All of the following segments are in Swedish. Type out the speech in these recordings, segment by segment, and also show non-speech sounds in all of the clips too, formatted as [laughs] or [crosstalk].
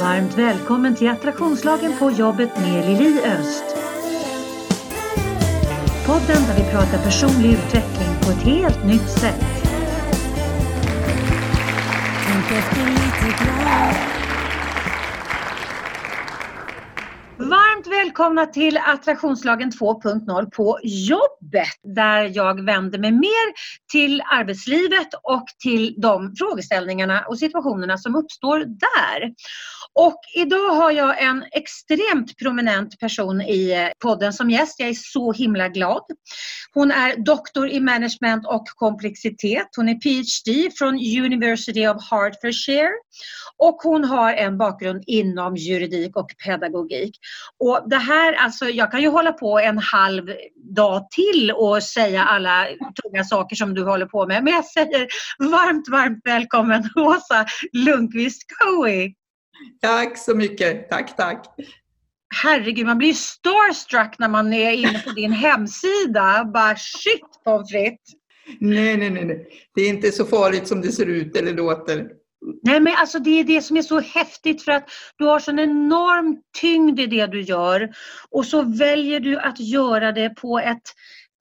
Varmt välkommen till Attraktionslagen på jobbet med Lili Öst. Podden där vi pratar personlig utveckling på ett helt nytt sätt. Varmt välkomna till Attraktionslagen 2.0 på jobbet där jag vänder mig mer till arbetslivet och till de frågeställningarna och situationerna som uppstår där. Och idag har jag en extremt prominent person i eh, podden som gäst. Jag är så himla glad. Hon är doktor i management och komplexitet. Hon är PhD från University of Hertfordshire och hon har en bakgrund inom juridik och pedagogik. Och det här, alltså jag kan ju hålla på en halv dag till och säga alla tunga saker som du håller på med. Men jag säger varmt, varmt välkommen Åsa Lundqvist Coey. Tack så mycket. Tack, tack. Herregud, man blir starstruck när man är inne på din hemsida. Bara shit pommes frites. Nej, nej, nej, nej. Det är inte så farligt som det ser ut eller låter. Nej men alltså det är det som är så häftigt för att du har sån enorm tyngd i det du gör och så väljer du att göra det på ett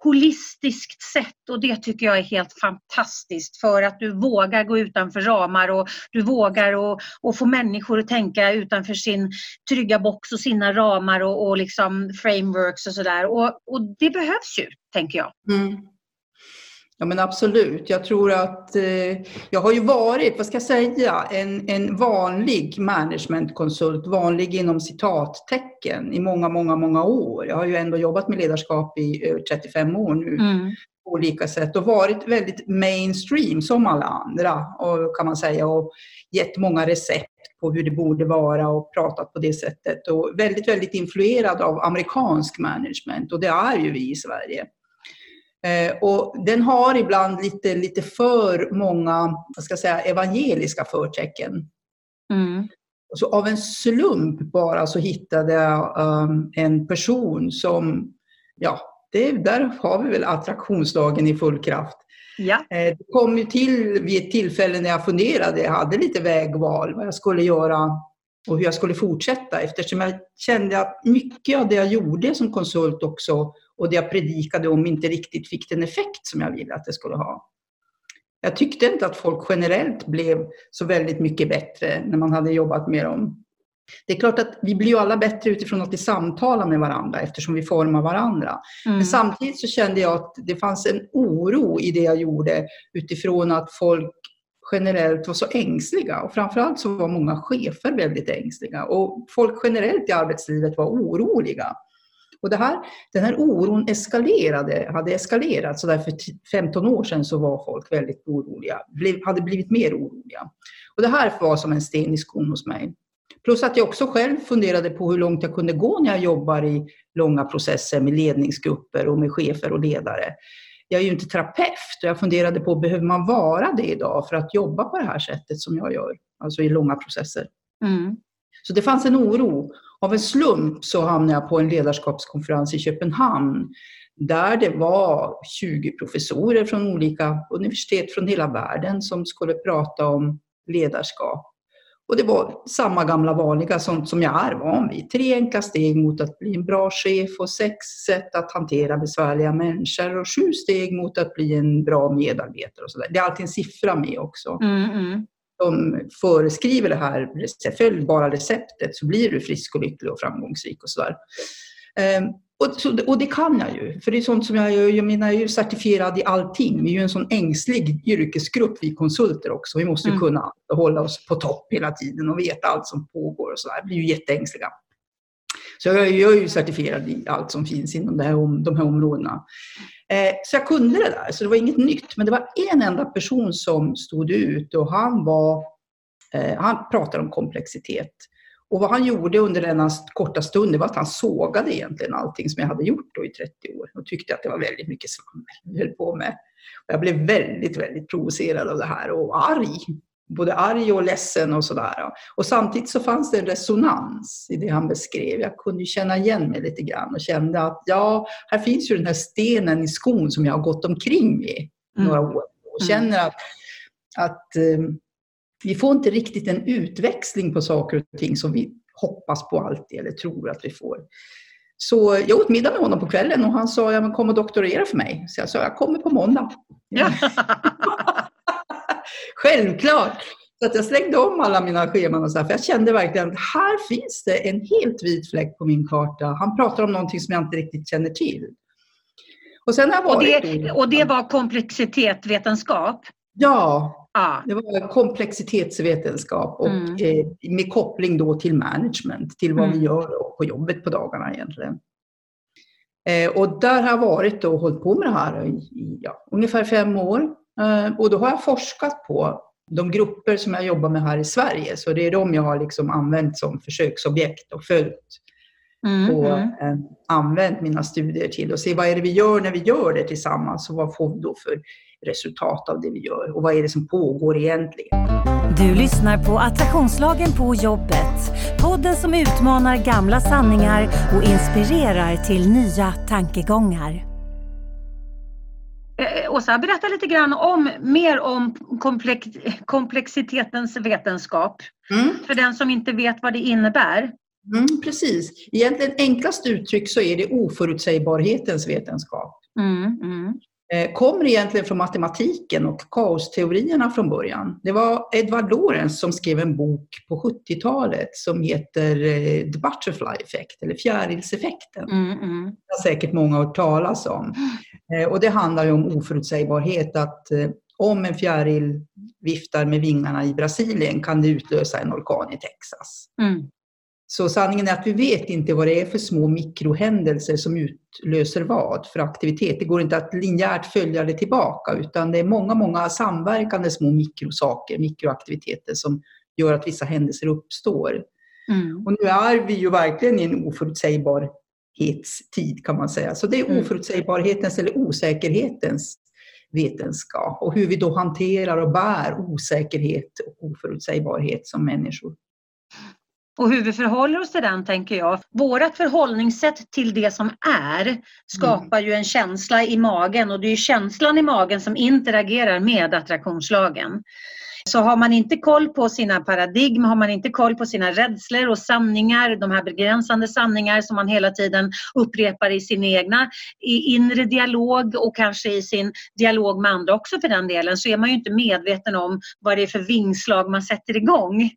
holistiskt sätt och det tycker jag är helt fantastiskt för att du vågar gå utanför ramar och du vågar och, och få människor att tänka utanför sin trygga box och sina ramar och, och liksom frameworks och sådär och, och det behövs ju, tänker jag. Mm. Ja men absolut. Jag tror att eh, jag har ju varit, vad ska jag säga, en, en vanlig managementkonsult, vanlig inom citattecken i många, många, många år. Jag har ju ändå jobbat med ledarskap i över 35 år nu mm. på olika sätt och varit väldigt mainstream som alla andra och, kan man säga och gett många recept på hur det borde vara och pratat på det sättet och väldigt, väldigt influerad av amerikansk management och det är ju vi i Sverige. Eh, och den har ibland lite, lite för många vad ska jag säga, evangeliska förtecken. Mm. Så av en slump bara så hittade jag um, en person som, ja, det, där har vi väl attraktionslagen i full kraft. Ja. Eh, det kom ju till vid ett tillfälle när jag funderade, jag hade lite vägval, vad jag skulle göra och hur jag skulle fortsätta eftersom jag kände att mycket av det jag gjorde som konsult också och det jag predikade om inte riktigt fick den effekt som jag ville att det skulle ha. Jag tyckte inte att folk generellt blev så väldigt mycket bättre när man hade jobbat med dem. Det är klart att vi blir ju alla bättre utifrån att vi samtalar med varandra eftersom vi formar varandra. Mm. Men samtidigt så kände jag att det fanns en oro i det jag gjorde utifrån att folk generellt var så ängsliga och framförallt så var många chefer väldigt ängsliga och folk generellt i arbetslivet var oroliga. Och det här, den här oron eskalerade, hade eskalerat, så där för 15 år sedan så var folk väldigt oroliga, hade blivit mer oroliga. Och det här var som en sten i skon hos mig. Plus att jag också själv funderade på hur långt jag kunde gå när jag jobbar i långa processer med ledningsgrupper och med chefer och ledare. Jag är ju inte terapeut och jag funderade på, behöver man vara det idag för att jobba på det här sättet som jag gör, alltså i långa processer? Mm. Så det fanns en oro. Av en slump så hamnade jag på en ledarskapskonferens i Köpenhamn där det var 20 professorer från olika universitet från hela världen som skulle prata om ledarskap. Och det var samma gamla vanliga sånt som jag är van vid. Tre enkla steg mot att bli en bra chef och sex sätt att hantera besvärliga människor och sju steg mot att bli en bra medarbetare. Och så där. Det är alltid en siffra med också. Mm, mm de föreskriver det här, följ bara receptet så blir du frisk och lycklig och framgångsrik och sådär. Um, och, så, och det kan jag ju, för det är sånt som jag gör. Jag menar, jag är ju certifierad i allting. Vi är ju en sån ängslig yrkesgrupp, vi konsulter också. Vi måste ju mm. kunna hålla oss på topp hela tiden och veta allt som pågår och sådär. Vi blir ju jätteängsliga. Så jag, jag är ju certifierad i allt som finns inom det här, de här områdena. Eh, så jag kunde det där, så det var inget nytt. Men det var en enda person som stod ut och han var, eh, han pratade om komplexitet. Och vad han gjorde under denna korta stund var att han sågade egentligen allting som jag hade gjort då i 30 år och tyckte att det var väldigt mycket svammel jag höll på med. Och jag blev väldigt, väldigt provocerad av det här och arg både arg och ledsen och sådär. Och samtidigt så fanns det en resonans i det han beskrev. Jag kunde känna igen mig lite grann och kände att ja, här finns ju den här stenen i skon som jag har gått omkring med mm. några år och mm. känner att, att ehm, vi får inte riktigt en utväxling på saker och ting som vi hoppas på alltid eller tror att vi får. Så jag åt middag med honom på kvällen och han sa, ja men kom och doktorera för mig. Så jag sa, jag kommer på måndag. Ja. [laughs] Självklart! Så att jag slängde om alla mina scheman och så här, för jag kände verkligen att här finns det en helt vit fläck på min karta. Han pratar om någonting som jag inte riktigt känner till. Och, sen har och, det, och det var komplexitetsvetenskap? Ja, ah. det var komplexitetsvetenskap och mm. eh, med koppling då till management, till vad mm. vi gör på jobbet på dagarna egentligen. Eh, och där har jag varit och hållit på med det här i ja, ungefär fem år. Eh, och då har jag forskat på de grupper som jag jobbar med här i Sverige. Så det är de jag har liksom använt som försöksobjekt och följt. Mm, och mm. Eh, använt mina studier till och se vad är det vi gör när vi gör det tillsammans och vad får vi då för resultat av det vi gör och vad är det som pågår egentligen. Du lyssnar på Attraktionslagen på jobbet. Podden som utmanar gamla sanningar och inspirerar till nya tankegångar. Eh, Åsa, berätta lite grann om, mer om komplex, komplexitetens vetenskap. Mm. För den som inte vet vad det innebär. Mm, precis. Egentligen enklast uttryck så är det oförutsägbarhetens vetenskap. Mm, mm. Eh, kommer egentligen från matematiken och kaosteorierna från början. Det var Edward Lorenz som skrev en bok på 70-talet som heter eh, The Butterfly Effect, eller fjärilseffekten. Mm, mm. Det har säkert många hört talas om. Eh, och det handlar ju om oförutsägbarhet, att om en fjäril viftar med vingarna i Brasilien kan det utlösa en orkan i Texas. Mm. Så sanningen är att vi vet inte vad det är för små mikrohändelser som utlöser vad för aktivitet. Det går inte att linjärt följa det tillbaka utan det är många, många samverkande små mikrosaker, mikroaktiviteter som gör att vissa händelser uppstår. Mm. Och nu är vi ju verkligen i en oförutsägbarhetstid kan man säga. Så det är mm. oförutsägbarhetens eller osäkerhetens vetenskap och hur vi då hanterar och bär osäkerhet och oförutsägbarhet som människor och hur vi förhåller oss till den tänker jag. Vårat förhållningssätt till det som är skapar mm. ju en känsla i magen och det är känslan i magen som interagerar med attraktionslagen. Så har man inte koll på sina paradigm, har man inte koll på sina rädslor och sanningar, de här begränsande sanningar som man hela tiden upprepar i sin egna inre dialog och kanske i sin dialog med andra också för den delen, så är man ju inte medveten om vad det är för vingslag man sätter igång.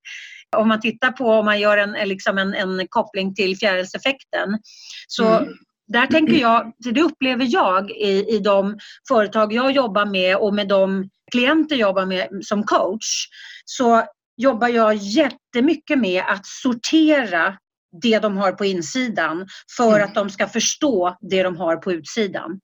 Om man tittar på, om man gör en, liksom en, en koppling till fjärilseffekten, så mm. Där tänker jag, det upplever jag i, i de företag jag jobbar med och med de klienter jag jobbar med som coach. Så jobbar jag jättemycket med att sortera det de har på insidan för mm. att de ska förstå det de har på utsidan.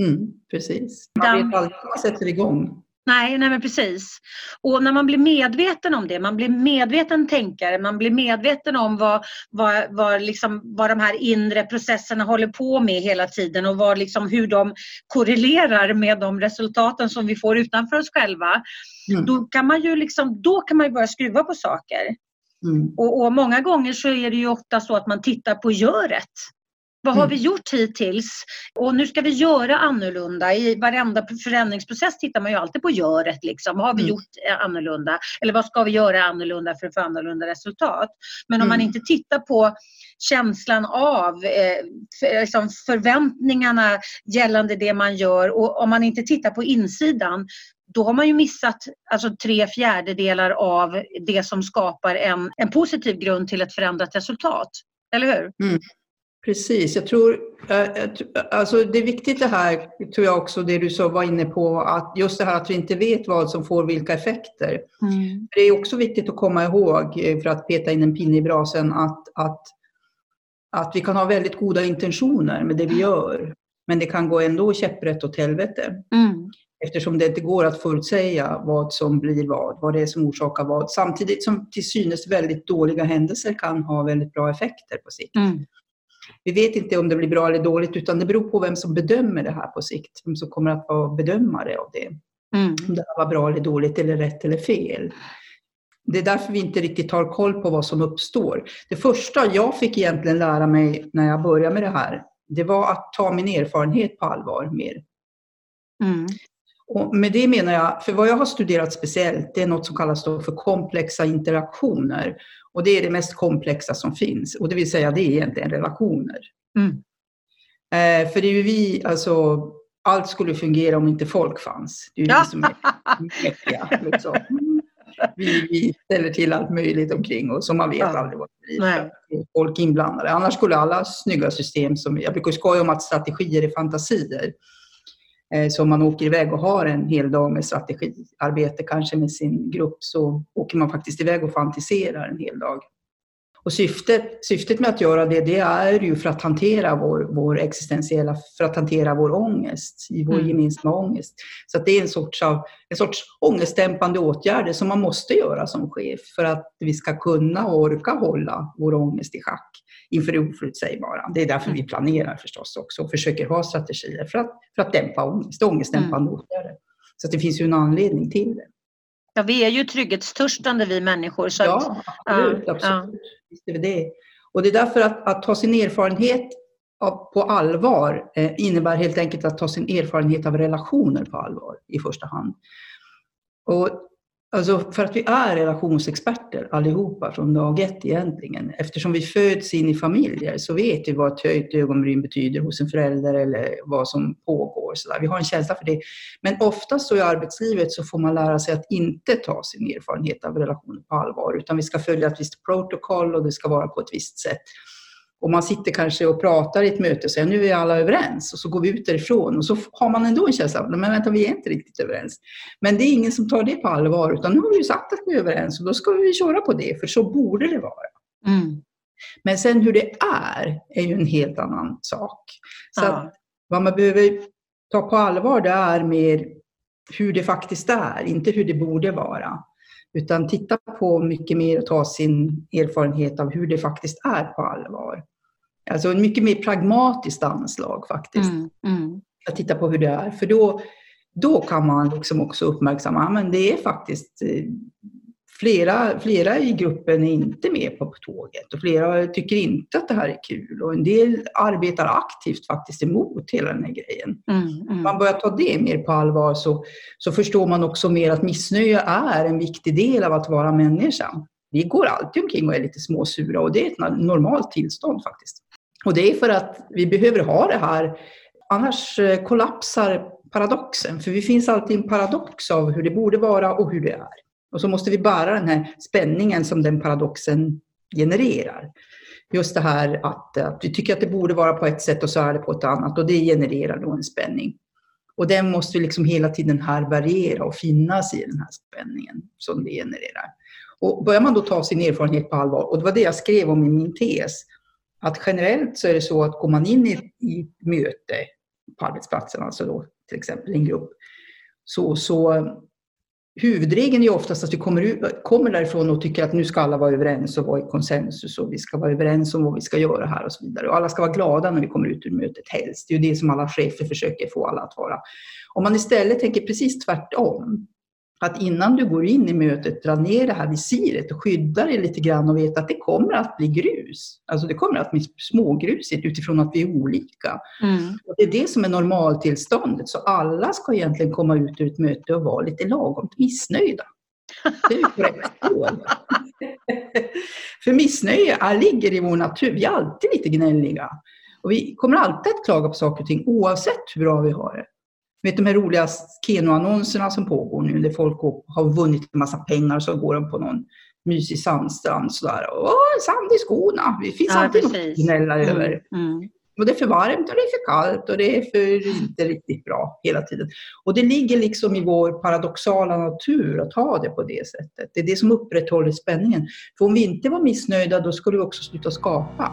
Mm, precis. Man vet aldrig vad man sätter igång. Nej, nej men precis. Och när man blir medveten om det, man blir medveten tänkare, man blir medveten om vad, vad, vad, liksom, vad de här inre processerna håller på med hela tiden och vad, liksom, hur de korrelerar med de resultaten som vi får utanför oss själva. Mm. Då kan man ju liksom, då kan man ju börja skruva på saker. Mm. Och, och, många gånger så är det ju ofta så att man tittar på göret. Vad har mm. vi gjort hittills? Och nu ska vi göra annorlunda. I varenda förändringsprocess tittar man ju alltid på göret. Liksom. Har vi mm. gjort annorlunda? Eller vad ska vi göra annorlunda för att få annorlunda resultat? Men om mm. man inte tittar på känslan av eh, för, liksom förväntningarna gällande det man gör och om man inte tittar på insidan då har man ju missat alltså, tre fjärdedelar av det som skapar en, en positiv grund till ett förändrat resultat. Eller hur? Mm. Precis, jag tror, eh, alltså det är viktigt det här, tror jag också, det du så var inne på, att just det här att vi inte vet vad som får vilka effekter. Mm. Det är också viktigt att komma ihåg, eh, för att peta in en pinne i brasen, att, att, att vi kan ha väldigt goda intentioner med det vi gör, men det kan gå ändå käpprätt åt helvete. Mm. Eftersom det inte går att förutsäga vad som blir vad, vad det är som orsakar vad, samtidigt som till synes väldigt dåliga händelser kan ha väldigt bra effekter på sikt. Mm vi vet inte om det blir bra eller dåligt, utan det beror på vem som bedömer det här på sikt. Vem som kommer att vara bedömare av det. Mm. Om det här var bra eller dåligt, eller rätt eller fel. Det är därför vi inte riktigt har koll på vad som uppstår. Det första jag fick egentligen lära mig när jag började med det här, det var att ta min erfarenhet på allvar mer. Mm. Och med det menar jag, för vad jag har studerat speciellt, det är något som kallas för komplexa interaktioner. Och det är det mest komplexa som finns. Och det vill säga, det är egentligen relationer. Mm. Eh, för det är ju vi, alltså, allt skulle fungera om inte folk fanns. Det är ju vi som är mäktiga. Liksom. [laughs] Vi, vi, ställer till allt möjligt omkring oss och man vet ja. aldrig vad det blir. Folk inblandade. Annars skulle alla snygga system, som jag brukar skoja om att strategier är fantasier. Eh, så om man åker iväg och har en hel dag med strategiarbete, kanske med sin grupp, så åker man faktiskt iväg och fantiserar en hel dag. Och syftet, syftet med att göra det, det är ju för att hantera vår, vår existentiella, för att hantera vår ångest, i vår mm. gemensamma ångest. Så det är en sorts, av, en sorts ångestdämpande åtgärder som man måste göra som chef för att vi ska kunna och orka hålla vår ångest i schack inför det oförutsägbara. Det är därför mm. vi planerar förstås också och försöker ha strategier för att, för att dämpa ångest, ångestdämpande mm. åtgärder. Så det finns ju en anledning till det. Ja, vi är ju trygghetstörstande vi människor. Så ja, absolut. Ja, absolut. Ja. Det är det. Och det är därför att, att ta sin erfarenhet av, på allvar eh, innebär helt enkelt att ta sin erfarenhet av relationer på allvar i första hand. Och Alltså för att vi är relationsexperter allihopa från dag ett egentligen. Eftersom vi föds in i familjer så vet vi vad ett höjt ögonbryn betyder hos en förälder eller vad som pågår. Så där. Vi har en känsla för det. Men oftast så i arbetslivet så får man lära sig att inte ta sin erfarenhet av relationer på allvar. Utan vi ska följa ett visst protokoll och det ska vara på ett visst sätt. Och man sitter kanske och pratar i ett möte och säger nu är alla överens och så går vi ut därifrån och så har man ändå en känsla av men vänta, vi är inte riktigt överens. Men det är ingen som tar det på allvar utan nu har vi ju sagt att vi är överens och då ska vi köra på det för så borde det vara. Mm. Men sen hur det är, är ju en helt annan sak. Så ja. vad man behöver ta på allvar det är mer hur det faktiskt är, inte hur det borde vara. Utan titta på mycket mer och ta sin erfarenhet av hur det faktiskt är på allvar. Alltså en mycket mer pragmatiskt anslag faktiskt. Mm, mm. Att titta på hur det är. För då, då kan man liksom också uppmärksamma att det är faktiskt eh, flera, flera i gruppen är inte med på tåget och flera tycker inte att det här är kul och en del arbetar aktivt faktiskt emot hela den här grejen. Mm, mm. man börjar ta det mer på allvar så, så förstår man också mer att missnöje är en viktig del av att vara människa. Vi går alltid omkring och är lite småsura och det är ett normalt tillstånd faktiskt. Och det är för att vi behöver ha det här, annars eh, kollapsar paradoxen. För det finns alltid en paradox av hur det borde vara och hur det är. Och så måste vi bära den här spänningen som den paradoxen genererar. Just det här att, eh, att vi tycker att det borde vara på ett sätt och så är det på ett annat och det genererar då en spänning. Och den måste vi liksom hela tiden härbärgera och finnas i den här spänningen som det genererar. Och börjar man då ta sin erfarenhet på allvar, och det var det jag skrev om i min tes, att generellt så är det så att går man in i, i ett möte på arbetsplatsen, alltså då till exempel i en grupp, så, så huvudregeln är oftast att vi kommer, ut, kommer därifrån och tycker att nu ska alla vara överens och vara i konsensus och vi ska vara överens om vad vi ska göra här och så vidare. Och alla ska vara glada när vi kommer ut ur mötet helst. Det är ju det som alla chefer försöker få alla att vara. Om man istället tänker precis tvärtom, att innan du går in i mötet dra ner det här visiret och skydda dig lite grann och veta att det kommer att bli grus. Alltså det kommer att bli smågrusigt utifrån att vi är olika. Mm. Och det är det som är normaltillståndet. Så alla ska egentligen komma ut ur ett möte och vara lite lagom missnöjda. Det är korrekt För missnöje ligger i vår natur. Vi är alltid lite gnälliga. Och vi kommer alltid att klaga på saker och ting oavsett hur bra vi har det vet de här roliga Keno-annonserna som pågår nu, där folk har vunnit en massa pengar och så går de på någon mysig sandstrand sådär. Åh, sand i skorna! Det finns ja, alltid precis. något gnälla mm, över. Mm. Och det är för varmt och det är för kallt och det är för inte riktigt bra hela tiden. Och det ligger liksom i vår paradoxala natur att ha det på det sättet. Det är det som upprätthåller spänningen. För om vi inte var missnöjda, då skulle vi också sluta skapa.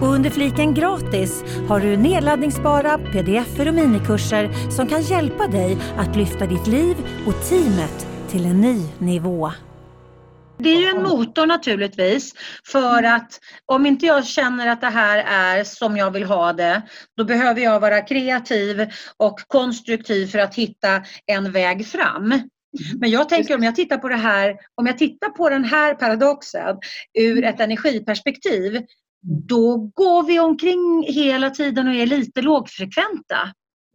Och under fliken gratis har du nedladdningsbara pdf och minikurser som kan hjälpa dig att lyfta ditt liv och teamet till en ny nivå. Det är ju en motor naturligtvis för att om inte jag känner att det här är som jag vill ha det, då behöver jag vara kreativ och konstruktiv för att hitta en väg fram. Men jag tänker om jag tittar på det här, om jag tittar på den här paradoxen ur ett energiperspektiv, då går vi omkring hela tiden och är lite lågfrekventa.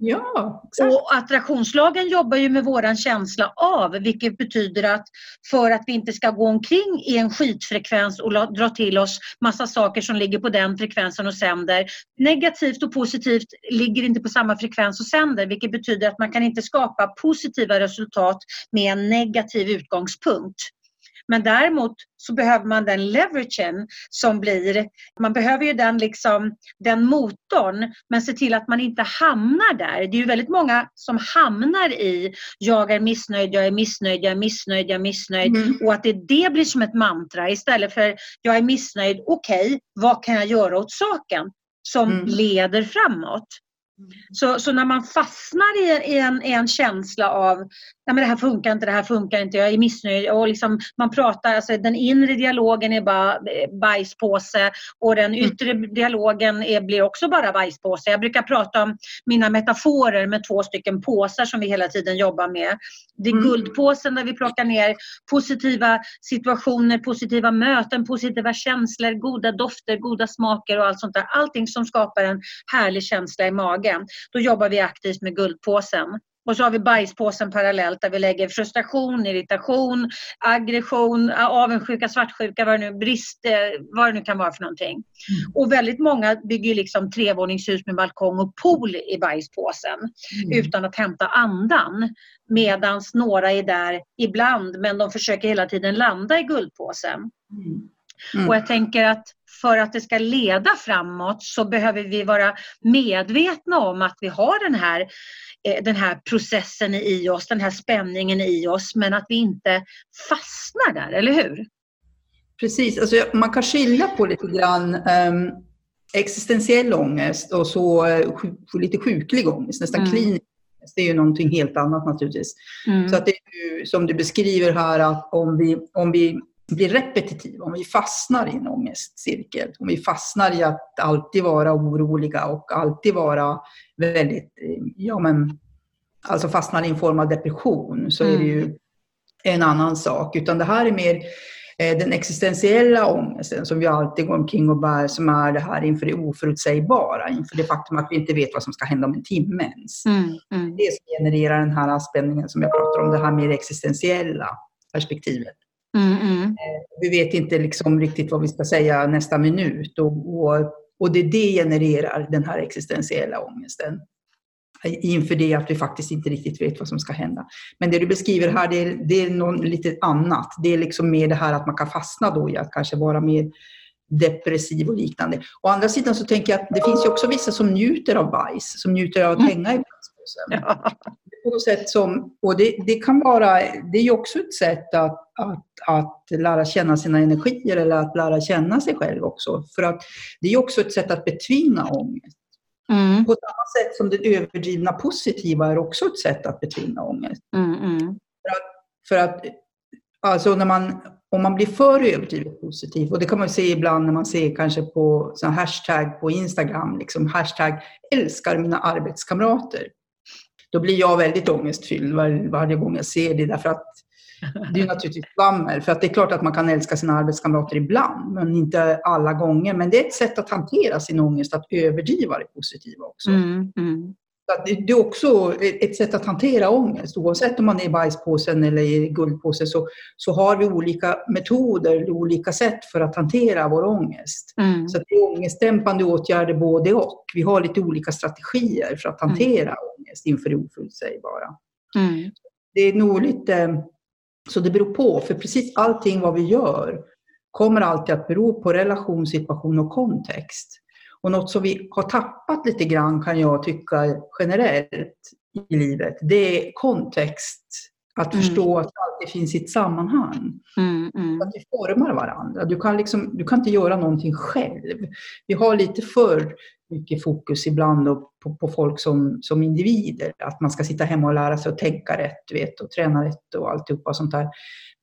Ja, exakt. Och attraktionslagen jobbar ju med våran känsla av, vilket betyder att för att vi inte ska gå omkring i en skitfrekvens och dra till oss massa saker som ligger på den frekvensen och sänder. Negativt och positivt ligger inte på samma frekvens och sänder, vilket betyder att man kan inte skapa positiva resultat med en negativ utgångspunkt. Men däremot så behöver man den leveragen som blir, man behöver ju den, liksom, den motorn men se till att man inte hamnar där. Det är ju väldigt många som hamnar i jag är missnöjd, jag är missnöjd, jag är missnöjd, jag är missnöjd Mm. och att det, det blir som ett mantra istället för jag är missnöjd, okej, vad kan jag göra åt saken som Mm. leder framåt? Så, så när man fastnar i, i, en, i en känsla av Nej, men det här funkar inte, det här funkar inte, jag är missnöjd. Och liksom, man pratar, alltså, den inre dialogen är bara eh, bajspåse och den yttre dialogen är, blir också bara bajspåse. Jag brukar prata om mina metaforer med två stycken påsar som vi hela tiden jobbar med. Det är Mm. guldpåsen där vi plockar ner positiva situationer, positiva möten, positiva känslor, goda dofter, goda smaker och allt sånt där. Allting som skapar en härlig känsla i magen. Då jobbar vi aktivt med guldpåsen. Och så har vi bajspåsen parallellt där vi lägger frustration, irritation, aggression, avundsjuka, svartsjuka, vad det nu, brist, eh, vad det nu kan vara för någonting. Och väldigt många bygger liksom trevåningshus med balkong och pool i bajspåsen Mm. utan att hämta andan. Medan några är där ibland men de försöker hela tiden landa i guldpåsen. Mm. Mm. Och jag tänker att för att det ska leda framåt så behöver vi vara medvetna om att vi har den här, eh, den här processen i oss, den här spänningen i oss, men att vi inte fastnar där, eller hur? Precis, alltså, man kan skilja på lite grann ehm, existentiell ångest och så eh, sju, lite sjuklig ångest, nästan Mm. klinisk. Det är ju någonting helt annat naturligtvis. Så att det är ju, som du beskriver här att om vi, om vi blir repetitiva, om vi fastnar i en ångestcirkel, om vi fastnar i att alltid vara oroliga och alltid vara väldigt, eh, ja men, alltså fastnar i en form av depression så är det ju en annan sak. Utan det här är mer eh, den existentiella ångesten som vi alltid går omkring och bär, som är det här inför det oförutsägbara, inför det faktum att vi inte vet vad som ska hända om en timme ens. Mm, mm, Det som genererar den här spänningen som jag pratar om, det här mer existentiella perspektivet. Mm, mm. Vi vet inte liksom riktigt vad vi ska säga nästa minut och, och, och det, det genererar den här existentiella ångesten. Inför det att vi faktiskt inte riktigt vet vad som ska hända. Men det du beskriver här, det är, det är något lite annat. Det är liksom mer det här att man kan fastna då i att kanske vara mer depressiv och liknande. Å andra sidan så tänker jag att det finns ju också vissa som njuter av bajs, som njuter av att hänga i bajspåsen Ja. på något sätt som, och det, det kan vara, det är också ett sätt att, att, att lära känna sina energier eller att lära känna sig själv också. För att det är också ett sätt att betvinga ångest. Mm, På samma sätt som det överdrivna positiva är också ett sätt att betvinga ångest. mm, mm. För att alltså när man, om man blir för överdrivet positiv, och det kan man se ibland när man ser kanske på sån hashtag på Instagram, liksom hashtag älskar mina arbetskamrater. Då blir jag väldigt ångestfylld var, varje gång jag ser det, därför att det är naturligtvis svammel. För att det är klart att man kan älska sina arbetskamrater ibland, men inte alla gånger. Men det är ett sätt att hantera sin ångest, att överdriva det positiva också. Mm, mm. Det är också ett sätt att hantera ångest. Oavsett om man är i bajspåsen eller i guldpåsen så, så har vi olika metoder, olika sätt för att hantera vår ångest. Mm. Så det är ångestdämpande åtgärder både och. Vi har lite olika strategier för att hantera ångest inför det oförutsägbara. Mm. Det är nog lite... Så det beror på, för precis allting vad vi gör kommer alltid att bero på relation, situation och kontext. Och något som vi har tappat lite grann kan jag tycka generellt i livet, det är kontext. Att Mm. förstå att allt finns i ett sammanhang. Mm, mm. Att vi formar varandra. Du kan, liksom, du kan inte göra någonting själv. Vi har lite för mycket fokus ibland på, på folk som, som individer. Att man ska sitta hemma och lära sig att tänka rätt vet, och träna rätt och alltihopa sånt där.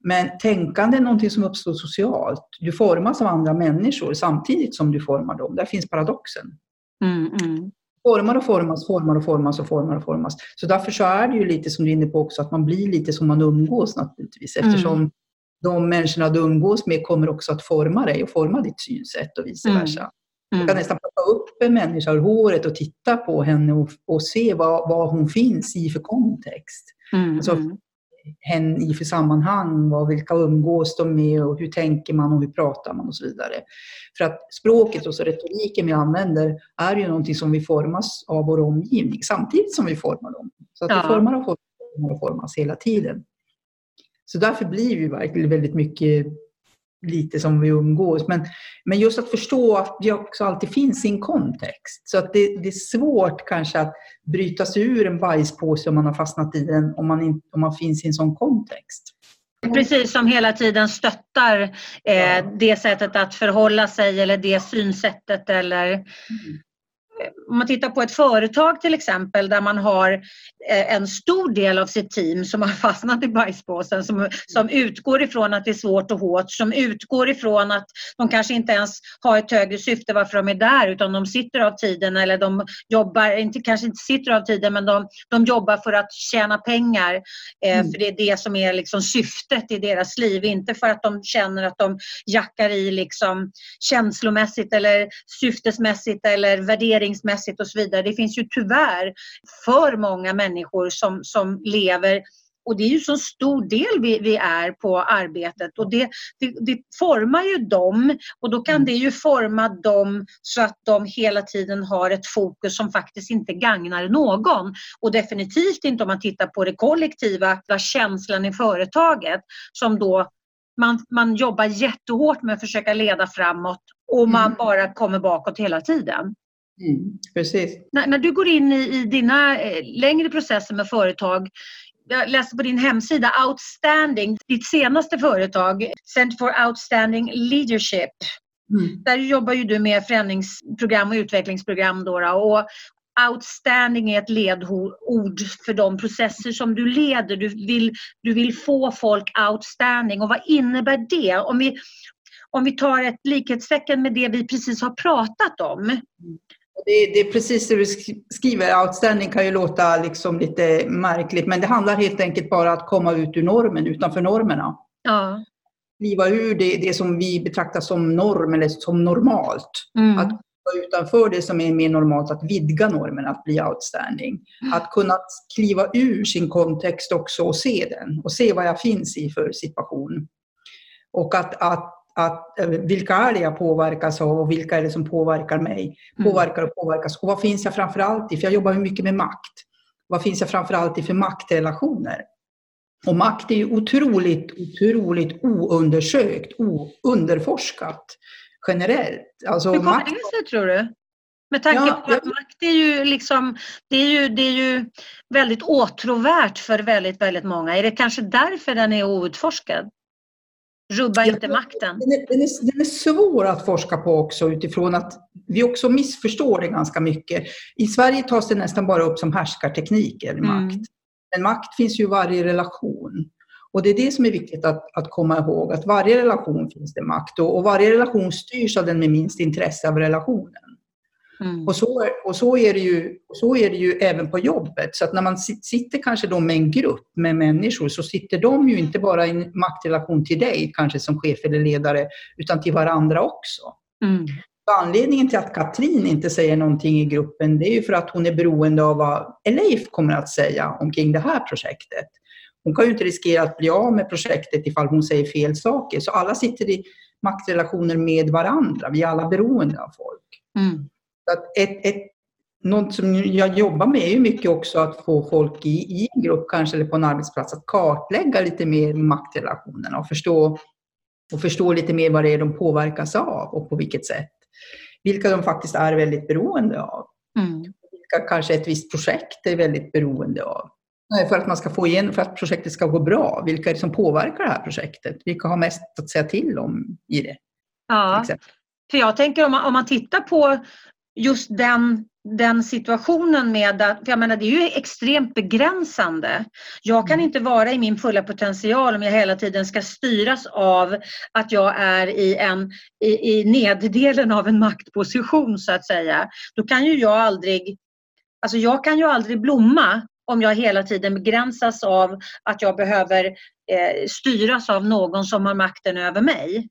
Men tänkande är någonting som uppstår socialt. Du formas av andra människor samtidigt som du formar dem. Där finns paradoxen. Mm, mm. Formar och formas, formar och formas och formar och formas. Så därför så är det ju lite som du är inne på också, att man blir lite som man umgås naturligtvis. Mm. Eftersom mm. de människorna du umgås med kommer också att forma dig och forma ditt synsätt och vice mm. versa. Mm. Du kan nästan plocka upp en människa ur håret och titta på henne och, och se vad, vad hon finns i för kontext. Mm. Alltså, mm. Hen i för sammanhang, vad, vilka umgås de med och hur tänker man och hur pratar man och så vidare. För att språket och så retoriken vi använder är ju någonting som vi formas av vår omgivning samtidigt som vi formar dem. Så att ja. vi formar och formar och formas hela tiden. Så därför blir vi verkligen väldigt mycket lite som vi umgås. Men, men just att förstå att det också alltid finns i en kontext. Så att det, det är svårt kanske att bryta sig ur en bajspåse om man har fastnat i den, om man, in, om man finns i en sån kontext. Precis som hela tiden stöttar eh, det sättet att förhålla sig eller det synsättet eller mm om man tittar på ett företag till exempel där man har eh, en stor del av sitt team som har [laughs] fastnat i bajspåsen som, som utgår ifrån att det är svårt och hårt, som utgår ifrån att de kanske inte ens har ett högre syfte varför de är där utan de sitter av tiden eller de jobbar, inte, kanske inte sitter av tiden men de, de jobbar för att tjäna pengar. Eh, mm. För det är det som är liksom syftet i deras liv, inte för att de känner att de jackar i liksom känslomässigt eller syftesmässigt eller värdering värderingsmässigt och så vidare. Det finns ju tyvärr för många människor som, som lever och det är ju så stor del vi, vi är på arbetet och det, det, det, formar ju dem och då kan mm. det ju forma dem så att de hela tiden har ett fokus som faktiskt inte gagnar någon. Och definitivt inte om man tittar på det kollektiva, känslan i företaget som då man, man jobbar jättehårt med att försöka leda framåt och man mm. bara kommer bakåt hela tiden. Mm, precis. När, när, du går in i, i dina eh, längre processer med företag, jag läste på din hemsida Outstanding, ditt senaste företag, Center for Outstanding Leadership. Mm. Där jobbar ju du med förändringsprogram och utvecklingsprogram. Då, och outstanding är ett ledord för de processer som du leder. Du vill, du vill få folk outstanding. Och vad innebär det? Om vi, om vi tar ett likhetstecken med det vi precis har pratat om. Det, det, är precis det du skriver. Outstanding kan ju låta liksom lite märkligt, men det handlar helt enkelt bara att komma ut ur normen, utanför normerna. Ja. Kliva ur det, det som vi betraktar som norm eller som normalt. Mm. Att komma utanför det som är mer normalt, att vidga normen, att bli outstanding. Mm. Att kunna kliva ur sin kontext också och se den och se vad jag finns i för situation. Och att, att att, eh, vilka är det jag påverkas av och vilka är det som påverkar mig? Mm. Påverkar och påverkas. Och vad finns jag framför allt i? För jag jobbar mycket med makt. Vad finns jag framför allt i för maktrelationer? Och makt är ju otroligt, otroligt oundersökt, underforskat generellt. Alltså, Hur kommer makt... det sig tror du? Med tanke ja, på att makt är ju, liksom, det är ju, det är ju väldigt åtråvärt för väldigt, väldigt många. Är det kanske därför den är outforskad? Rubba inte makten. Den är, den, är, den är svår att forska på också utifrån att vi också missförstår det ganska mycket. I Sverige tas det nästan bara upp som härskartekniker, mm. makt. Men makt finns ju i varje relation. Och det är det som är viktigt att, att komma ihåg, att varje relation finns det makt och, och varje relation styrs av den med minst intresse av relationen. Mm. Och, så, och så, är det ju, så är det ju även på jobbet. Så att när man sitter kanske då med en grupp med människor så sitter de ju inte bara i en maktrelation till dig, kanske som chef eller ledare, utan till varandra också. Mm. Anledningen till att Katrin inte säger någonting i gruppen, det är ju för att hon är beroende av vad Leif kommer att säga omkring det här projektet. Hon kan ju inte riskera att bli av med projektet ifall hon säger fel saker. Så alla sitter i maktrelationer med varandra. Vi är alla beroende av folk. Mm. Att ett, ett, något som jag jobbar med är ju mycket också att få folk i, i en grupp kanske eller på en arbetsplats att kartlägga lite mer maktrelationerna och förstå, och förstå lite mer vad det är de påverkas av och på vilket sätt. Vilka de faktiskt är väldigt beroende av. Mm. Vilka kanske ett visst projekt är väldigt beroende av. För att man ska få igen, för att projektet ska gå bra. Vilka är det som påverkar det här projektet? Vilka har mest att säga till om i det? Ja, för jag tänker om man, om man tittar på just den, den situationen med att, för jag menar det är ju extremt begränsande. Jag kan Mm. inte vara i min fulla potential om jag hela tiden ska styras av att jag är i, en, i, i neddelen av en maktposition så att säga. Då kan ju jag aldrig, alltså jag kan ju aldrig blomma om jag hela tiden begränsas av att jag behöver eh, styras av någon som har makten över mig.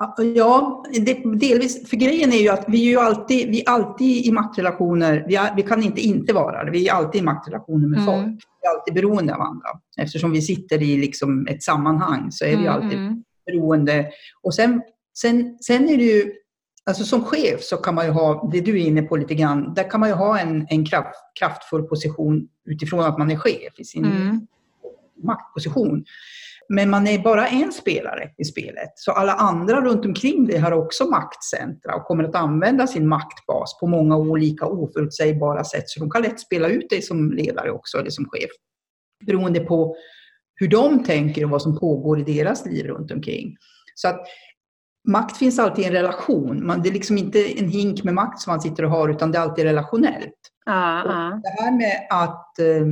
Ja, det, delvis. För grejen är ju att vi är ju alltid, vi alltid i maktrelationer. Vi, är, vi kan inte inte vara det. Vi är alltid i maktrelationer med Mm. folk. Vi är alltid beroende av andra. Eftersom vi sitter i liksom ett sammanhang så är vi alltid mm. beroende. Och sen, sen, sen är det ju, alltså som chef så kan man ju ha, det du är inne på lite grann, där kan man ju ha en, en kraft, kraftfull position utifrån att man är chef i sin Mm. maktposition. Men man är bara en spelare i spelet. Så alla andra runt omkring dig har också maktcentra och kommer att använda sin maktbas på många olika oförutsägbara sätt. Så de kan lätt spela ut dig som ledare också, eller som chef. Beroende på hur de tänker och vad som pågår i deras liv runt omkring. Så att makt finns alltid i en relation. Man, det är liksom inte en hink med makt som man sitter och har, utan det är alltid relationellt. Ja, ja. Det här med att eh,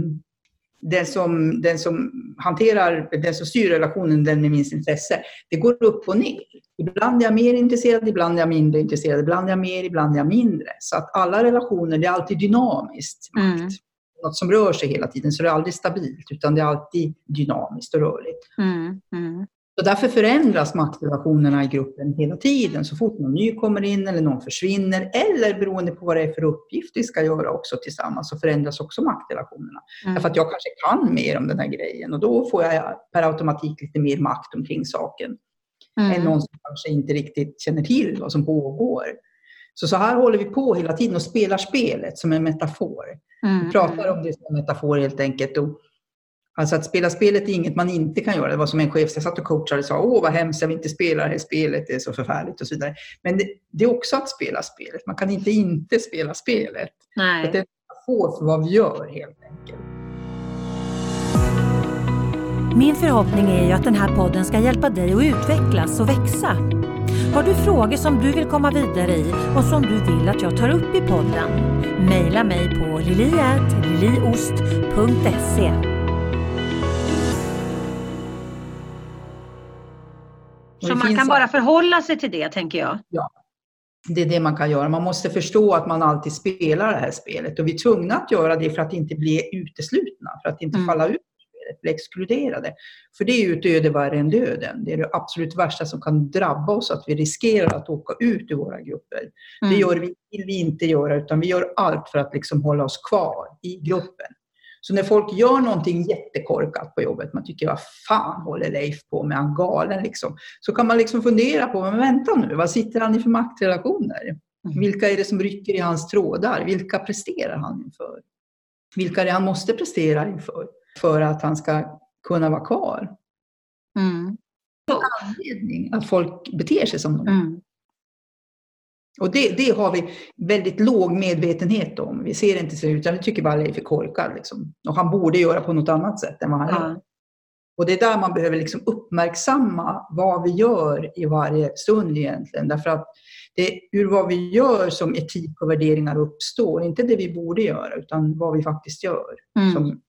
den, som, den som hanterar, den som styr relationen, den med minst intresse, det går upp och ner. Ibland är jag mer intresserad, ibland är jag mindre intresserad, ibland är jag mer, ibland är jag mindre. Så att alla relationer, det är alltid dynamiskt. Mm. Något som rör sig hela tiden, så det är aldrig stabilt, utan det är alltid dynamiskt och rörligt. Mm. Mm. Så därför förändras maktrelationerna i gruppen hela tiden. Så fort någon ny kommer in eller någon försvinner eller beroende på vad det är för uppgift vi ska göra också tillsammans så förändras också maktrelationerna. Mm. Därför att jag kanske kan mer om den här grejen och då får jag per automatik lite mer makt omkring saken än Mm. någon som kanske inte riktigt känner till vad som pågår. Så, så här håller vi på hela tiden och spelar spelet som en metafor. Mm. Vi pratar om det som en metafor helt enkelt. Och, alltså att spela spelet är inget man inte kan göra. Det var som en chef jag satt och coachade och sa åh vad hemskt jag vill inte spela det här spelet, det är så förfärligt och så vidare. Men det, det är också att spela spelet. Man kan inte inte spela spelet. Nej. Det är en metafor för vad vi gör helt enkelt. Min förhoppning är ju att den här podden ska hjälpa dig att utvecklas och växa. Har du frågor som du vill komma vidare i och som du vill att jag tar upp i podden? Maila mig på liliat.liliost.se Så det man kan bara förhålla sig till det, tänker jag. Det är det man kan göra. Man måste förstå att man alltid spelar det här spelet och vi är tvungna att göra det för att inte bli uteslutna, för att inte Mm. falla ut bli exkluderade. För det är ju ett öde värre än döden. Det är det absolut värsta som kan drabba oss, att vi riskerar att åka ut ur våra grupper. Det Mm. gör vi, vill vi inte göra, utan vi gör allt för att liksom hålla oss kvar i gruppen. Så när folk gör någonting jättekorkat på jobbet, man tycker vad fan håller Leif på med, han galen liksom. Så kan man liksom fundera på, men vänta nu, vad sitter han i för maktrelationer? Mm. Vilka är det som rycker i hans trådar? Vilka presterar han inför? Vilka är det han måste prestera inför för att han ska kunna vara kvar? Mm. Anledning att folk beter sig som de Mm. Och det, det har vi väldigt låg medvetenhet om. Vi ser inte så ut, utan vi tycker bara Leif är korkad. Liksom. Och han borde göra på något annat sätt än vad han gör. Ja. Och det är där man behöver liksom uppmärksamma vad vi gör i varje stund egentligen. Därför att det är ur vad vi gör som etik och värderingar uppstår. Inte det vi borde göra, utan vad vi faktiskt gör Mm. som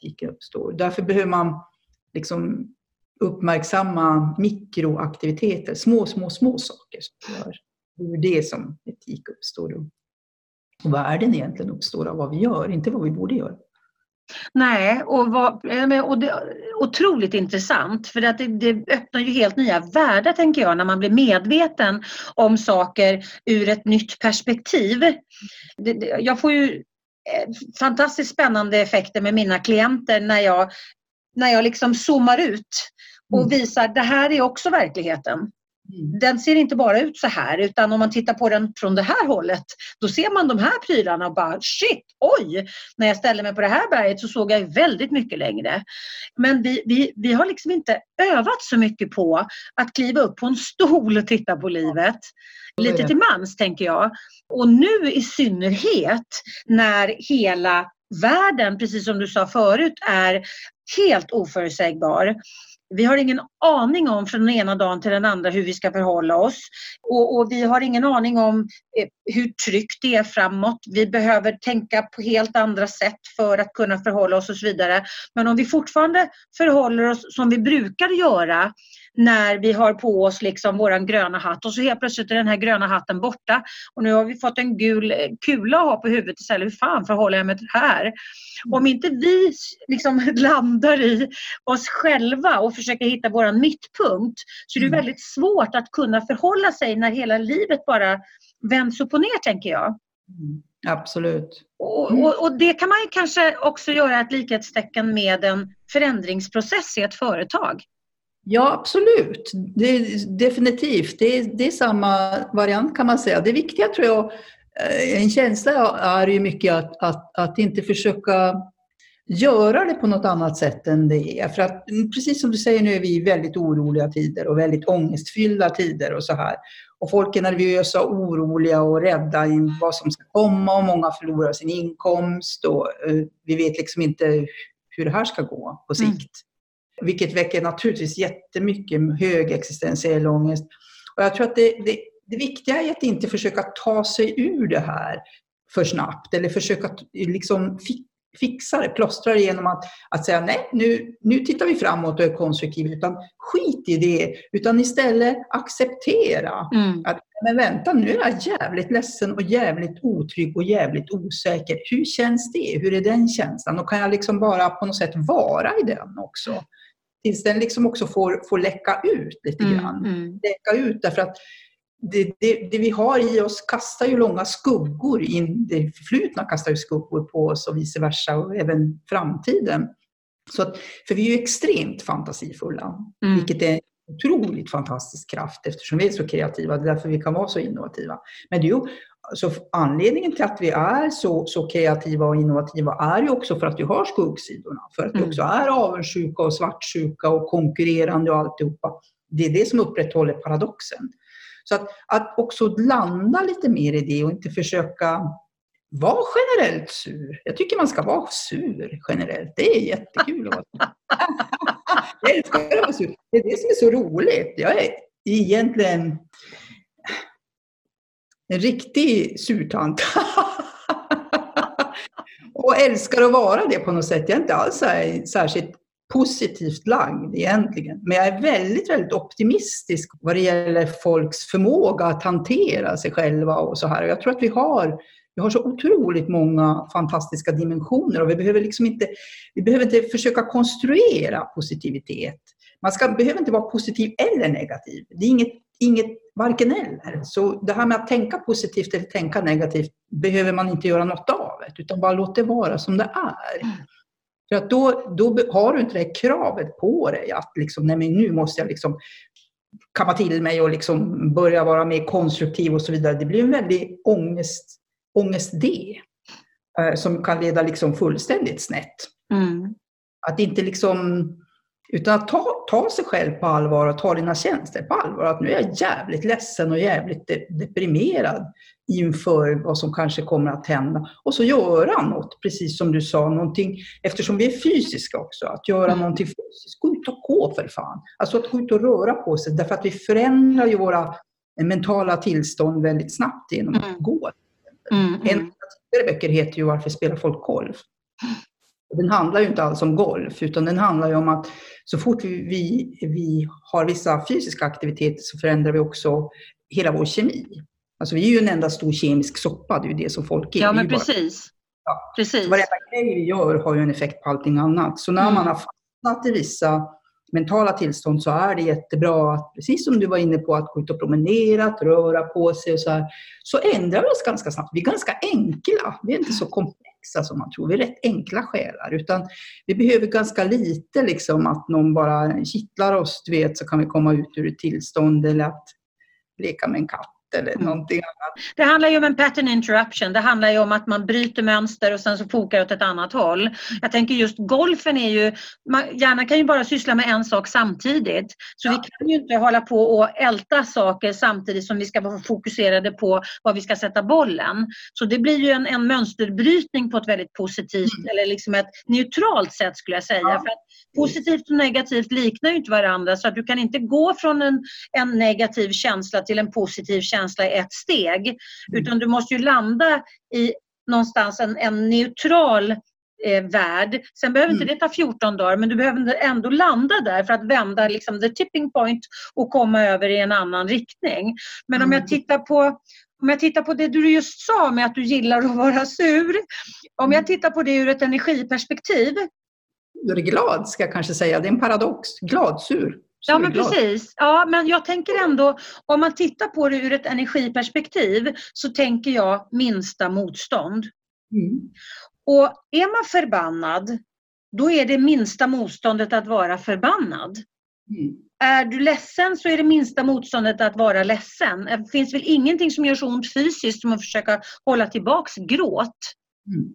etiken uppstår. Därför behöver man liksom uppmärksamma mikroaktiviteter, små, små, små saker som vi gör. Det är det som etik uppstår. Och och världen egentligen uppstår av vad vi gör, inte vad vi borde göra. Nej, och, vad, eh, och det är otroligt intressant för att det, det öppnar ju helt nya världar tänker jag när man blir medveten om saker ur ett nytt perspektiv. Det, det, jag får ju eh, fantastiskt spännande effekter med mina klienter när jag, när jag liksom zoomar ut och Mm. visar det här är också verkligheten. Mm. Den ser inte bara ut så här utan om man tittar på den från det här hållet då ser man de här prylarna och bara shit, oj! När jag ställde mig på det här berget så såg jag väldigt mycket längre. Men vi, vi, vi har liksom inte övat så mycket på att kliva upp på en stol och titta på livet. Lite till mans tänker jag. Och nu i synnerhet när hela världen, precis som du sa förut, är helt oförutsägbar vi har ingen aning om från den ena dagen till den andra hur vi ska förhålla oss. Och, och vi har ingen aning om eh, hur tryggt det är framåt. Vi behöver tänka på helt andra sätt för att kunna förhålla oss och så vidare. Men om vi fortfarande förhåller oss som vi brukar göra när vi har på oss liksom våran gröna hatt och så helt plötsligt är den här gröna hatten borta och nu har vi fått en gul eh, kula att ha på huvudet istället. Hur fan förhåller jag mig till det här? Om inte vi liksom [laughs] landar i oss själva och försöker hitta våran mittpunkt så är det mm. väldigt svårt att kunna förhålla sig när hela livet bara vänds upp och ner tänker jag. Mm. Absolut. Och, och, och, det kan man kanske också göra ett likhetstecken med en förändringsprocess i ett företag. Ja, absolut. Det, definitivt. Det, det är samma variant kan man säga. Det viktiga tror jag, eh, en känsla är ju mycket att, att, att inte försöka göra det på något annat sätt än det är. För att mm, precis som du säger, nu är vi i väldigt oroliga tider och väldigt ångestfyllda tider och så här. Och folk är nervösa, oroliga och rädda i vad som ska komma och många förlorar sin inkomst och eh, vi vet liksom inte hur det här ska gå på sikt. Mm. Vilket väcker naturligtvis jättemycket hög existentiell ångest. Och jag tror att det, det, det viktiga är att inte försöka ta sig ur det här för snabbt eller försöka liksom fixa det, plåstra det genom att, att säga nej, nu, nu tittar vi framåt och är konstruktiva, utan skit i det, utan istället acceptera mm. att men vänta, nu är jag jävligt ledsen och jävligt otrygg och jävligt osäker. Hur känns det? Hur är den känslan? Och kan jag liksom bara på något sätt vara i den också? Tills den liksom också får, får läcka ut lite mm, grann. Mm. Läcka ut därför att det, det, det, vi har i oss kastar ju långa skuggor in. Det förflutna kastar ju skuggor på oss och vice versa och även framtiden. Så att, för vi är ju extremt fantasifulla, mm. vilket är en otroligt fantastisk kraft eftersom vi är så kreativa. Det är därför vi kan vara så innovativa. Men det är ju, så anledningen till att vi är så, så kreativa och innovativa är ju också för att vi har skuggsidorna. För att vi mm. också är avundsjuka och svartsjuka och konkurrerande och alltihopa. Det är det som upprätthåller paradoxen. Så att, att också landa lite mer i det och inte försöka vara generellt sur. Jag tycker man ska vara sur generellt. Det är jättekul att vara sur. [laughs] Jag älskar att vara sur. Det är det som är så roligt. Jag är egentligen en riktig surtant. [laughs] och älskar att vara det på något sätt. Jag är inte alls särskilt positivt lagd egentligen. Men jag är väldigt, väldigt optimistisk vad det gäller folks förmåga att hantera sig själva och så här. Jag tror att vi har, vi har så otroligt många fantastiska dimensioner och vi behöver liksom inte, vi behöver inte försöka konstruera positivitet. Man ska, behöver inte vara positiv eller negativ. Det är inget, inget varken eller. Så det här med att tänka positivt eller tänka negativt behöver man inte göra något av, utan bara låt det vara som det är. För att då, då har du inte det kravet på dig att liksom, nej men nu måste jag liksom kamma till mig och liksom börja vara mer konstruktiv och så vidare. Det blir en väldig ångest, ångestdé eh, som kan leda liksom fullständigt snett. Mm. Att inte liksom, utan att ta, ta sig själv på allvar och ta dina tjänster på allvar. Att nu är jag jävligt ledsen och jävligt deprimerad inför vad som kanske kommer att hända. Och så göra något, precis som du sa, någonting, eftersom vi är fysiska också, att göra mm. någonting fysiskt. Gå ut och gå för fan. Alltså att gå ut och röra på sig, därför att vi förändrar ju våra mentala tillstånd väldigt snabbt genom att mm. gå. Mm, mm. En av böcker heter ju Varför spelar folk golf? Den handlar ju inte alls om golf, utan den handlar ju om att så fort vi, vi, har vissa fysiska aktiviteter så förändrar vi också hela vår kemi. Alltså vi är ju en enda stor kemisk soppa, det är ju det som folk är. Ja, men precis. Bara, ja. precis. Så varenda grej vi gör har ju en effekt på allting annat. Så när mm. man har fastnat i vissa mentala tillstånd så är det jättebra att, precis som du var inne på, att gå ut och promenera, att röra på sig och så här. Så ändrar vi oss ganska snabbt. Vi är ganska enkla. Vi är inte så komplexa som man tror. Vi är rätt enkla själar. Utan vi behöver ganska lite liksom att någon bara kittlar oss, du vet, så kan vi komma ut ur ett tillstånd eller att leka med en katt eller mm. någonting annat. Det handlar ju om en pattern interruption. Det handlar ju om att man bryter mönster och sen så fokar åt ett annat håll. Jag tänker just golfen är ju, man, hjärnan kan ju bara syssla med en sak samtidigt. Så ja. vi kan ju inte hålla på och älta saker samtidigt som vi ska vara fokuserade på var vi ska sätta bollen. Så det blir ju en, en mönsterbrytning på ett väldigt positivt mm. eller liksom ett neutralt sätt skulle jag säga. Ja. För positivt och negativt liknar ju inte varandra så att du kan inte gå från en, en negativ känsla till en positiv känsla i ett steg. Mm. Utan du måste ju landa i någonstans en, en neutral eh, värld. Sen behöver inte mm. det ta 14 dagar men du behöver ändå landa där för att vända liksom, the tipping point och komma över i en annan riktning. Men om jag mm. tittar på om jag tittar på det du just sa med att du gillar att vara sur. Om jag mm. tittar på det ur ett energiperspektiv. Du är glad ska jag kanske säga. Det är en paradox. Gladsur. Ja, men precis. Ja, men jag tänker ändå, om man tittar på det ur ett energiperspektiv så tänker jag minsta motstånd. Mm. Och är man förbannad, då är det minsta motståndet att vara förbannad. Mm. Är du ledsen så är det minsta motståndet att vara ledsen. Det finns väl ingenting som gör så ont fysiskt som att försöka hålla tillbaks gråt. Mm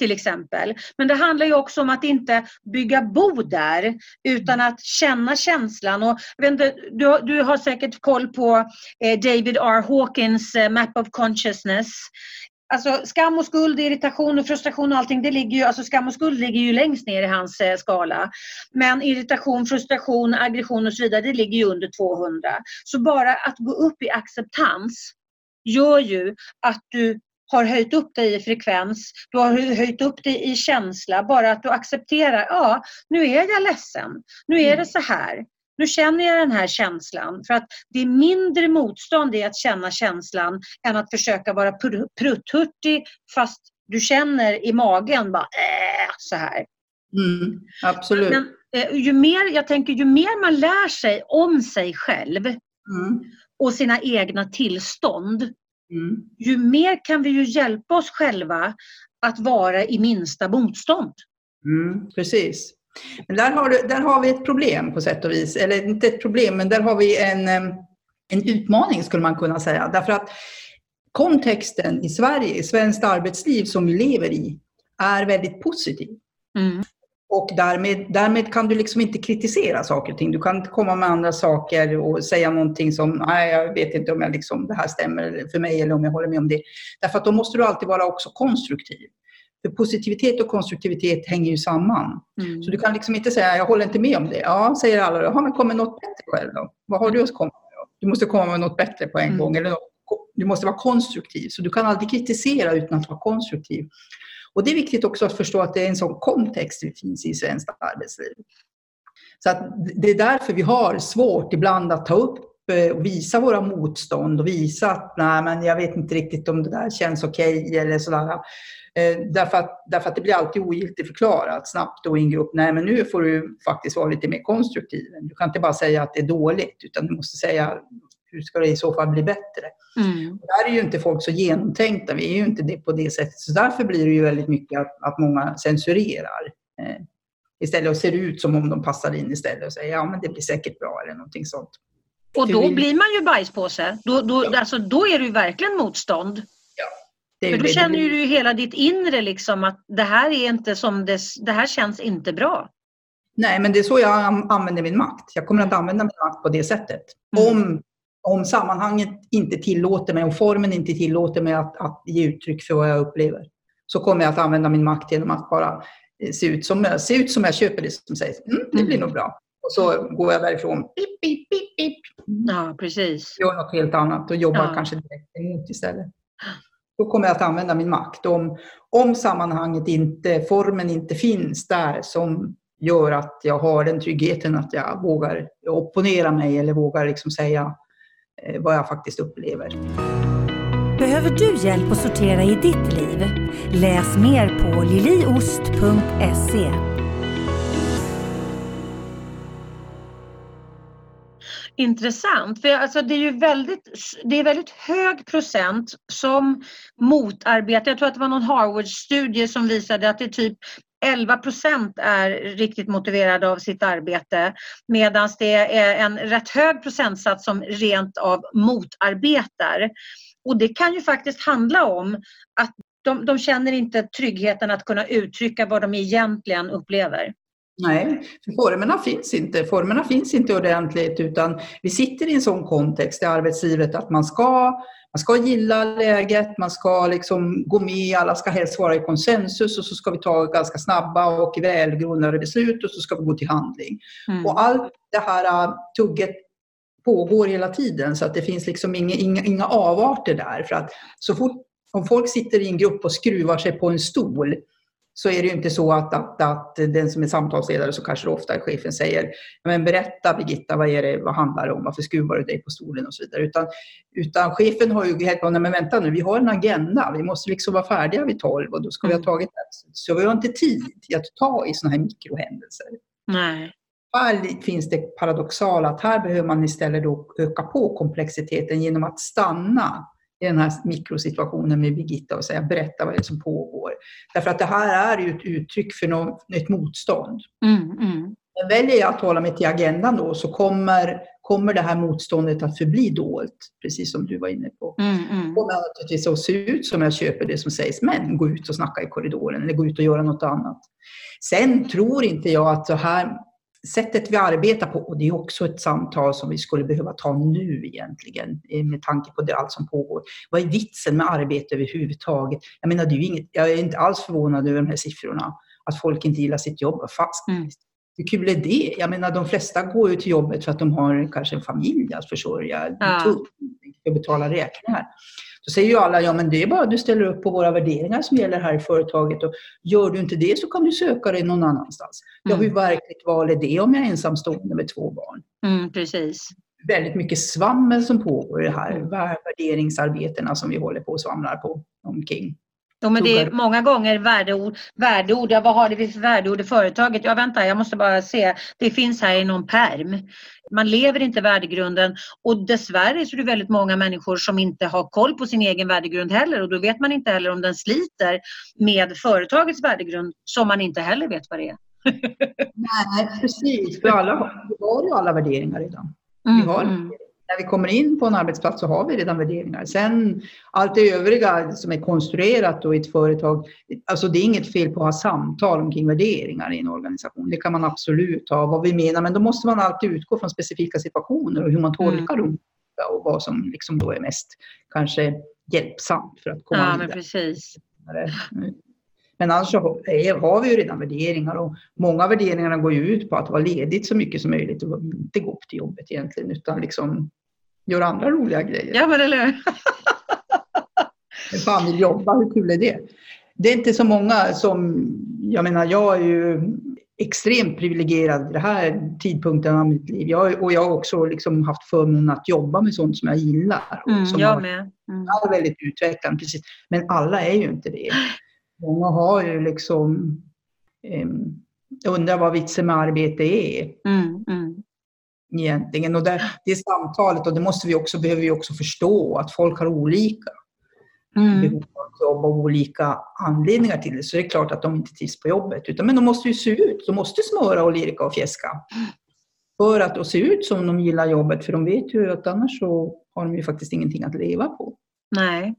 till exempel. Men det handlar ju också om att inte bygga bo där utan att känna känslan. Och, inte, du, du har säkert koll på eh, David R. Hawkins eh, Map of Consciousness. Alltså skam och skuld, irritation och frustration och allting, det ligger ju, alltså skam och skuld ligger ju längst ner i hans eh, skala. Men irritation, frustration, aggression och så vidare, det ligger ju under 200. Så bara att gå upp i acceptans gör ju att du har höjt upp dig i frekvens, du har höjt upp dig i känsla, bara att du accepterar, ja, nu är jag ledsen, nu är det mm. så här. Nu känner jag den här känslan för att det är mindre motstånd i att känna känslan än att försöka vara prutthurtig fast du känner i magen bara äh, så här. Mm, absolut. Men, eh, ju mer, jag tänker ju mer man lär sig om sig själv mm. och sina egna tillstånd Mm. Ju mer kan vi ju hjälpa oss själva att vara i minsta motstånd. Mm, precis. Men där har, du, där har vi ett problem på sätt och vis. Eller inte ett problem, men där har vi en, en utmaning skulle man kunna säga. Därför att kontexten i Sverige, i svenskt arbetsliv som vi lever i, är väldigt positiv. Mm. Och därmed, därmed kan du liksom inte kritisera saker och ting. Du kan inte komma med andra saker och säga någonting som, nej, jag vet inte om jag liksom, det här stämmer för mig eller om jag håller med om det. Därför att då måste du alltid vara också konstruktiv. För positivitet och konstruktivitet hänger ju samman. Mm. Så du kan liksom inte säga, jag håller inte med om det. Ja, säger alla, ja men kom med något bättre själv då. Vad har du att komma med? Du måste komma med något bättre på en mm. gång. Eller något, du måste vara konstruktiv. Så du kan aldrig kritisera utan att vara konstruktiv. Och det är viktigt också att förstå att det är en sån kontext det finns i svenskt arbetsliv. Så att det är därför vi har svårt ibland att ta upp eh, och visa våra motstånd och visa att nej, men jag vet inte riktigt om det där känns okej okay, eller sådär. Eh, därför, att, därför att det blir alltid ogiltigt förklarat snabbt och i en grupp. Nej, men nu får du faktiskt vara lite mer konstruktiv. Du kan inte bara säga att det är dåligt, utan du måste säga hur ska det i så fall bli bättre? Mm. Där är ju inte folk så genomtänkta, vi är ju inte det på det sättet. Så därför blir det ju väldigt mycket att, att många censurerar. Eh, istället och ser ut som om de passar in istället och säger ja men det blir säkert bra eller någonting sånt. Och då vi... blir man ju bajspåse. Då, då, ja. alltså, då är det ju verkligen motstånd. Ja. För då känner du ju hela ditt inre liksom att det här är inte som det, det här känns inte bra. Nej, men det är så jag använder min makt. Jag kommer att använda min makt på det sättet. Mm. Om om sammanhanget inte tillåter mig, om formen inte tillåter mig att, att ge uttryck för vad jag upplever, så kommer jag att använda min makt genom att bara eh, se ut som, se ut som jag köper det som sägs. Mm, det blir nog bra. Och så går jag därifrån. Pip, pip, pip, pip. Ja, precis. Gör något helt annat och jobbar ja. kanske direkt emot istället. Då kommer jag att använda min makt. Om, om sammanhanget inte, formen inte finns där som gör att jag har den tryggheten att jag vågar opponera mig eller vågar liksom säga vad jag faktiskt upplever. Behöver du hjälp att sortera i ditt liv? Läs mer på liliost.se. Intressant, för alltså det är ju väldigt, det är väldigt hög procent som motarbetar. Jag tror att det var någon Harvard-studie som visade att det är typ 11 procent är riktigt motiverade av sitt arbete medan det är en rätt hög procentsats som rent av motarbetar. Och det kan ju faktiskt handla om att de, de känner inte tryggheten att kunna uttrycka vad de egentligen upplever. Nej, för formerna finns inte. Formerna finns inte ordentligt utan vi sitter i en sån kontext i arbetslivet att man ska, man ska gilla läget, man ska liksom gå med, alla ska helst vara i konsensus och så ska vi ta ganska snabba och välgrundade beslut och så ska vi gå till handling. Mm. Och allt det här äh, tugget pågår hela tiden så att det finns liksom inga, inga, inga avarter där. För att så fort om folk sitter i en grupp och skruvar sig på en stol så är det ju inte så att, att, att den som är samtalsledare, så kanske ofta chefen, säger men berätta Birgitta, vad, är det, vad handlar det om? Varför skruvar du dig på stolen? och så vidare. Utan, utan chefen har ju helt men vänta nu, vi har en agenda. Vi måste liksom vara färdiga vid tolv och då ska vi ha mm. tagit det. Så vi har inte tid att ta i sådana här mikrohändelser. Nej. Här finns det paradoxala att här behöver man istället då öka på komplexiteten genom att stanna i den här mikrosituationen med Birgitta och säga berätta vad det är som pågår. Därför att det här är ju ett uttryck för något, ett motstånd. Mm, mm. Men väljer jag att hålla mig till agendan då så kommer, kommer det här motståndet att förbli dolt, precis som du var inne på. Mm, mm. kommer naturligtvis att se ut som jag köper det som sägs, men gå ut och snacka i korridoren eller gå ut och göra något annat. Sen tror inte jag att så här sättet vi arbetar på, och det är också ett samtal som vi skulle behöva ta nu egentligen, eh, med tanke på det, allt som pågår. Vad är vitsen med arbete överhuvudtaget? Jag menar, det är inget, jag är inte alls förvånad över de här siffrorna, att folk inte gillar sitt jobb. Fast, mm. Hur kul är det? Jag menar, de flesta går ju till jobbet för att de har kanske en familj att försörja, ja. att betala räkningar. Då säger ju alla, ja men det är bara du ställer upp på våra värderingar som gäller här i företaget och gör du inte det så kan du söka dig någon annanstans. Mm. Ja, hur verkligt val är det om jag är ensamstående med två barn? Mm, precis. Väldigt mycket svammel som pågår i det här mm. värderingsarbetena som vi håller på och svamlar på omkring. Jo, men det är många gånger värdeord. värdeord. Ja, vad har vi för värdeord i företaget? Ja, vänta, jag måste bara se. Det finns här i någon perm. Man lever inte värdegrunden och dessvärre så är det väldigt många människor som inte har koll på sin egen värdegrund heller och då vet man inte heller om den sliter med företagets värdegrund som man inte heller vet vad det är. Nej, precis. För alla, vi har ju alla värderingar redan. Vi har mm när vi kommer in på en arbetsplats så har vi redan värderingar. Sen allt det övriga som är konstruerat då i ett företag, alltså det är inget fel på att ha samtal omkring värderingar i en organisation. Det kan man absolut ha, vad vi menar, men då måste man alltid utgå från specifika situationer och hur man tolkar mm. dem och vad som liksom då är mest kanske hjälpsamt för att komma ja, vidare. Men precis. Men annars har vi ju redan värderingar och många värderingar går ju ut på att vara ledigt så mycket som möjligt och inte gå upp till jobbet egentligen utan liksom göra andra roliga grejer. Ja, men eller? Fan vill jobba, hur kul är det? Det är inte så många som, jag menar jag är ju extremt privilegierad vid den här tidpunkten av mitt liv. Jag, och jag har också liksom haft förmånen att jobba med sånt som jag gillar. Mm, som jag med. Mm. är väldigt utvecklande, precis. Men alla är ju inte det. Många har ju liksom eh, undrar vad vitsen med arbete är. Mm, mm egentligen. Och det, det samtalet, och det måste vi också, behöver vi också förstå, att folk har olika mm. behov av jobb och olika anledningar till det. Så det är klart att de inte trivs på jobbet. Utan, men de måste ju se ut, de måste smöra och lirka och fjäska. För att se ut som de gillar jobbet, för de vet ju att annars så har de ju faktiskt ingenting att leva på. Nej,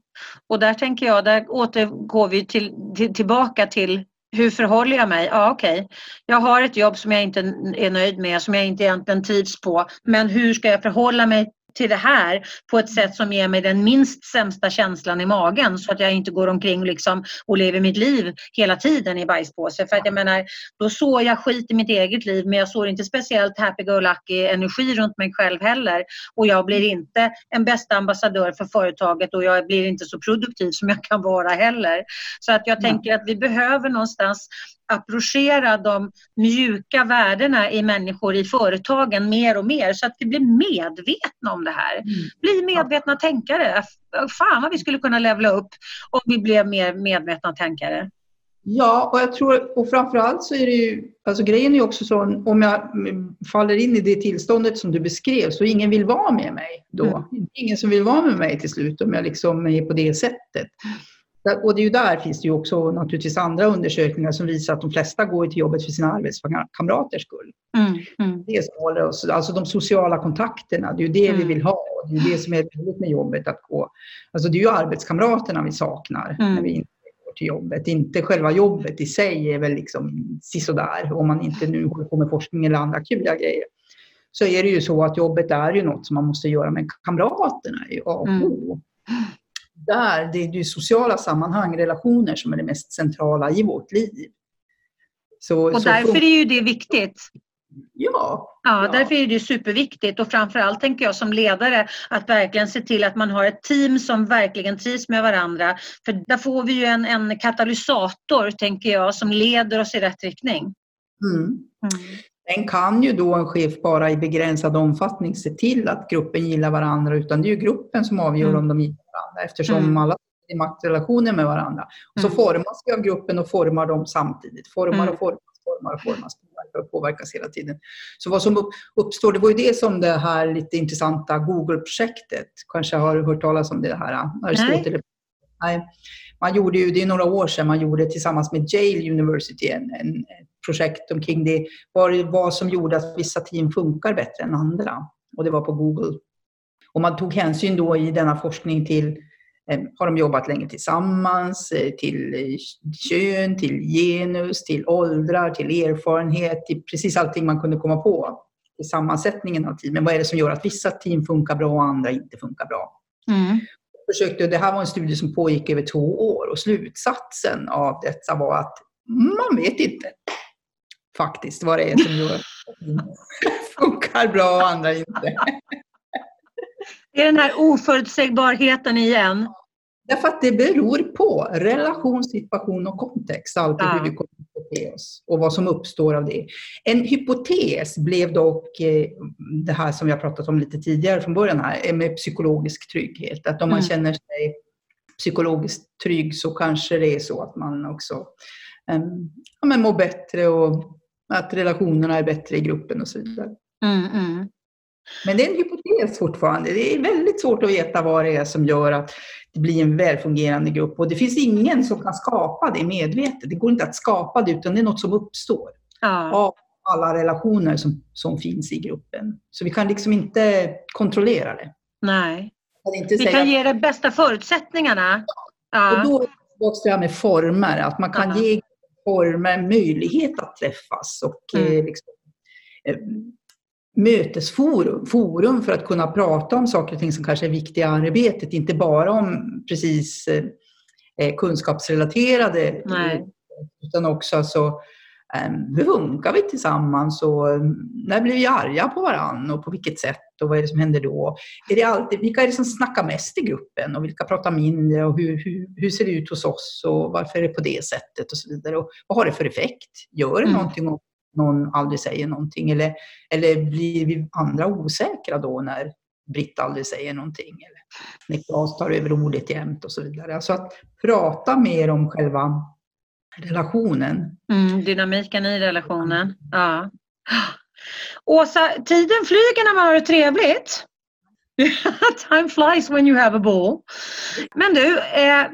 och där tänker jag, där återgår vi till, till, tillbaka till hur förhåller jag mig? Ja, okej. Okay. Jag har ett jobb som jag inte är nöjd med, som jag inte egentligen trivs på. Men hur ska jag förhålla mig till det här på ett sätt som ger mig den minst sämsta känslan i magen så att jag inte går omkring liksom och lever mitt liv hela tiden i bajspåse. För att jag menar, då sår jag skit i mitt eget liv men jag sår inte speciellt happy-go-lucky energi runt mig själv heller. Och jag blir inte en bästa ambassadör för företaget och jag blir inte så produktiv som jag kan vara heller. Så att jag tänker att vi behöver någonstans approchera de mjuka värdena i människor i företagen mer och mer så att vi blir medvetna om det här. Mm. Bli medvetna tänkare. Fan vad vi skulle kunna levla upp om vi blev mer medvetna tänkare. Ja, och jag tror, och framförallt så är det ju, alltså grejen är ju också så, om jag faller in i det tillståndet som du beskrev, så ingen vill vara med mig då. Mm. Ingen som vill vara med mig till slut om jag liksom är på det sättet. Och det är ju där finns det ju också naturligtvis andra undersökningar som visar att de flesta går till jobbet för sina arbetskamraters skull. Mm, mm. Det som håller oss, alltså de sociala kontakterna, det är ju det mm. vi vill ha. Det är det som är roligt med jobbet att gå. Alltså det är ju arbetskamraterna vi saknar mm. när vi inte går till jobbet. Inte själva jobbet i sig är väl liksom sisådär om man inte nu håller på med forskning eller andra kul grejer. Så är det ju så att jobbet är ju något som man måste göra med kamraterna i A och mm. O där, det är ju sociala sammanhang, relationer som är det mest centrala i vårt liv. Så, och så därför är ju det viktigt. Ja, ja. därför är det superviktigt och framförallt tänker jag som ledare att verkligen se till att man har ett team som verkligen trivs med varandra. För där får vi ju en, en katalysator, tänker jag, som leder oss i rätt riktning. Mm. Mm. Sen kan ju då en chef bara i begränsad omfattning se till att gruppen gillar varandra, utan det är ju gruppen som avgör mm. om de gillar varandra eftersom mm. alla är maktrelationer med varandra. Och så mm. formas vi av gruppen och formar dem samtidigt. Formar och mm. formas, formar och formas, påverkar och påverkas hela tiden. Så vad som uppstår, det var ju det som det här lite intressanta Google-projektet, kanske har hört talas om det här? Aristoteles. Nej. Man gjorde ju, det är några år sedan, man gjorde tillsammans med Yale University en, en, projekt omkring det, vad var som gjorde att vissa team funkar bättre än andra. Och det var på Google. Och man tog hänsyn då i denna forskning till eh, har de jobbat länge tillsammans, eh, till eh, kön, till genus, till åldrar, till erfarenhet, till precis allting man kunde komma på i sammansättningen av teamen. Vad är det som gör att vissa team funkar bra och andra inte funkar bra? Mm. Försökte, det här var en studie som pågick över två år och slutsatsen av detta var att man vet inte faktiskt vad det är som gör funkar bra och andra inte. Det är den här oförutsägbarheten igen. Därför att det beror på relation, situation och kontext, alltid ja. hur vi kommer att bete oss och vad som uppstår av det. En hypotes blev dock eh, det här som har pratat om lite tidigare från början här, med psykologisk trygghet. Att om man mm. känner sig psykologiskt trygg så kanske det är så att man också um, ja, men mår bättre och att relationerna är bättre i gruppen och så vidare. Mm, mm. Men det är en hypotes fortfarande. Det är väldigt svårt att veta vad det är som gör att det blir en välfungerande grupp. Och det finns ingen som kan skapa det medvetet. Det går inte att skapa det, utan det är något som uppstår. Ja. Av alla relationer som, som finns i gruppen. Så vi kan liksom inte kontrollera det. Nej. Kan vi kan ge de bästa förutsättningarna. Ja. Och då är det det här med former. Att man kan ja. ge former möjlighet att träffas och mm. eh, liksom, eh, mötesforum forum för att kunna prata om saker och ting som kanske är viktiga i arbetet, inte bara om precis eh, eh kunskapsrelaterade Nej. utan också alltså, hur funkar vi tillsammans och när blir vi arga på varandra och på vilket sätt och vad är det som händer då? Är det alltid, vilka är det som snackar mest i gruppen och vilka pratar mindre och hur, hur, hur ser det ut hos oss och varför är det på det sättet och så vidare. Och vad har det för effekt? Gör det mm. någonting om någon aldrig säger någonting eller, eller blir vi andra osäkra då när Britt aldrig säger någonting eller när Claes tar över ordet jämt och så vidare. Alltså att prata mer om själva relationen. Mm, dynamiken i relationen. Ja. Åsa, tiden flyger när man har det trevligt. [laughs] Time flies when you have a ball. Men du, eh,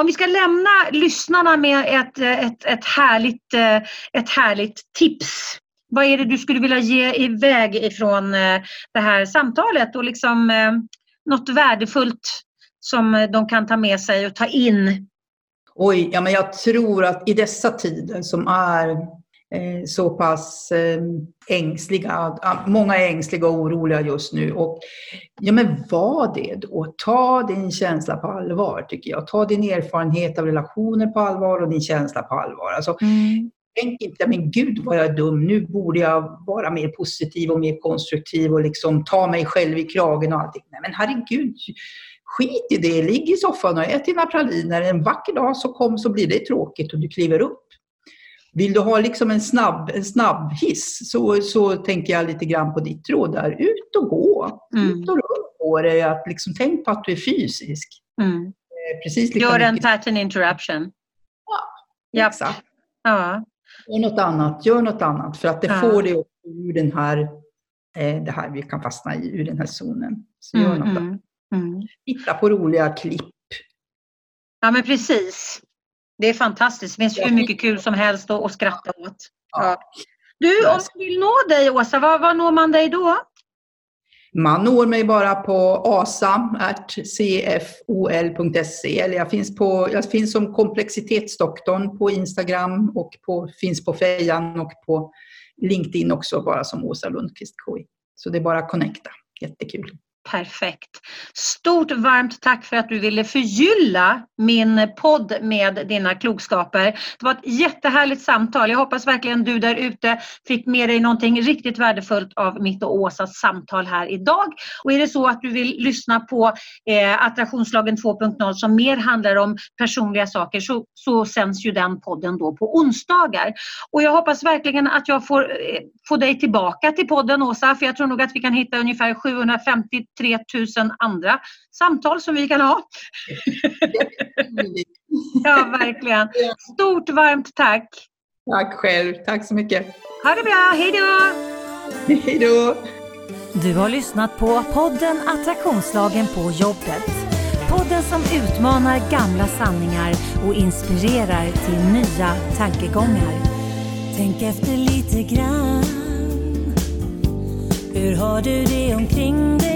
om vi ska lämna lyssnarna med ett, eh, ett, ett, härligt, eh, ett härligt tips. Vad är det du skulle vilja ge iväg ifrån eh, det här samtalet och liksom eh, något värdefullt som de kan ta med sig och ta in? Oj, ja, men jag tror att i dessa tider som är så pass eh, ängsliga. Många är ängsliga och oroliga just nu. Och, ja, men var det då. Ta din känsla på allvar, tycker jag. Ta din erfarenhet av relationer på allvar och din känsla på allvar. Alltså, mm. Tänk inte, men gud vad jag är dum, nu borde jag vara mer positiv och mer konstruktiv och liksom ta mig själv i kragen och allting. Nej, men herregud, skit i det, ligg i soffan och ät dina praliner. En vacker dag så kom så blir det tråkigt och du kliver upp. Vill du ha liksom en snabb, en snabb hiss så, så tänker jag lite grann på ditt råd där. Ut och gå. Mm. Ut och rör på dig. Att liksom, tänk på att du är fysisk. Mm. Eh, Gör en pattern interruption. Ja, yep. exakt. Ja. Gör något annat. Gör något annat. För att det ja. får dig ur den här, eh, det här vi kan fastna i, ur den här zonen. Så gör mm, något mm, annat. Mm. Titta på roliga klipp Ja men precis. Det är fantastiskt. Det finns hur mycket kul som helst att, att skratta åt. Ja. Du, om man vill nå dig Åsa, var, var når man dig då? Man når mig bara på asa.cfol.se eller jag finns, på, jag finns som komplexitetsdoktorn på Instagram och på, finns på Fejan och på LinkedIn också bara som Åsa Lundqvist KI. Så det är bara att connecta. Jättekul. Perfekt. Stort varmt tack för att du ville förgylla min podd med dina klokskaper. Det var ett jättehärligt samtal. Jag hoppas verkligen du där ute fick med dig någonting riktigt värdefullt av mitt och Åsas samtal här idag. Och är det så att du vill lyssna på eh, Attraktionslagen 2.0 som mer handlar om personliga saker så, så sänds ju den podden då på onsdagar. Och jag hoppas verkligen att jag får eh, få dig tillbaka till podden Åsa, för jag tror nog att vi kan hitta ungefär 750 3000 andra samtal som vi kan ha. [laughs] ja, verkligen. Stort varmt tack. Tack själv. Tack så mycket. Ha det bra. Hej då! Hej då! Du har lyssnat på podden Attraktionslagen på jobbet. Podden som utmanar gamla sanningar och inspirerar till nya tankegångar. Tänk efter lite grann. Hur har du det omkring dig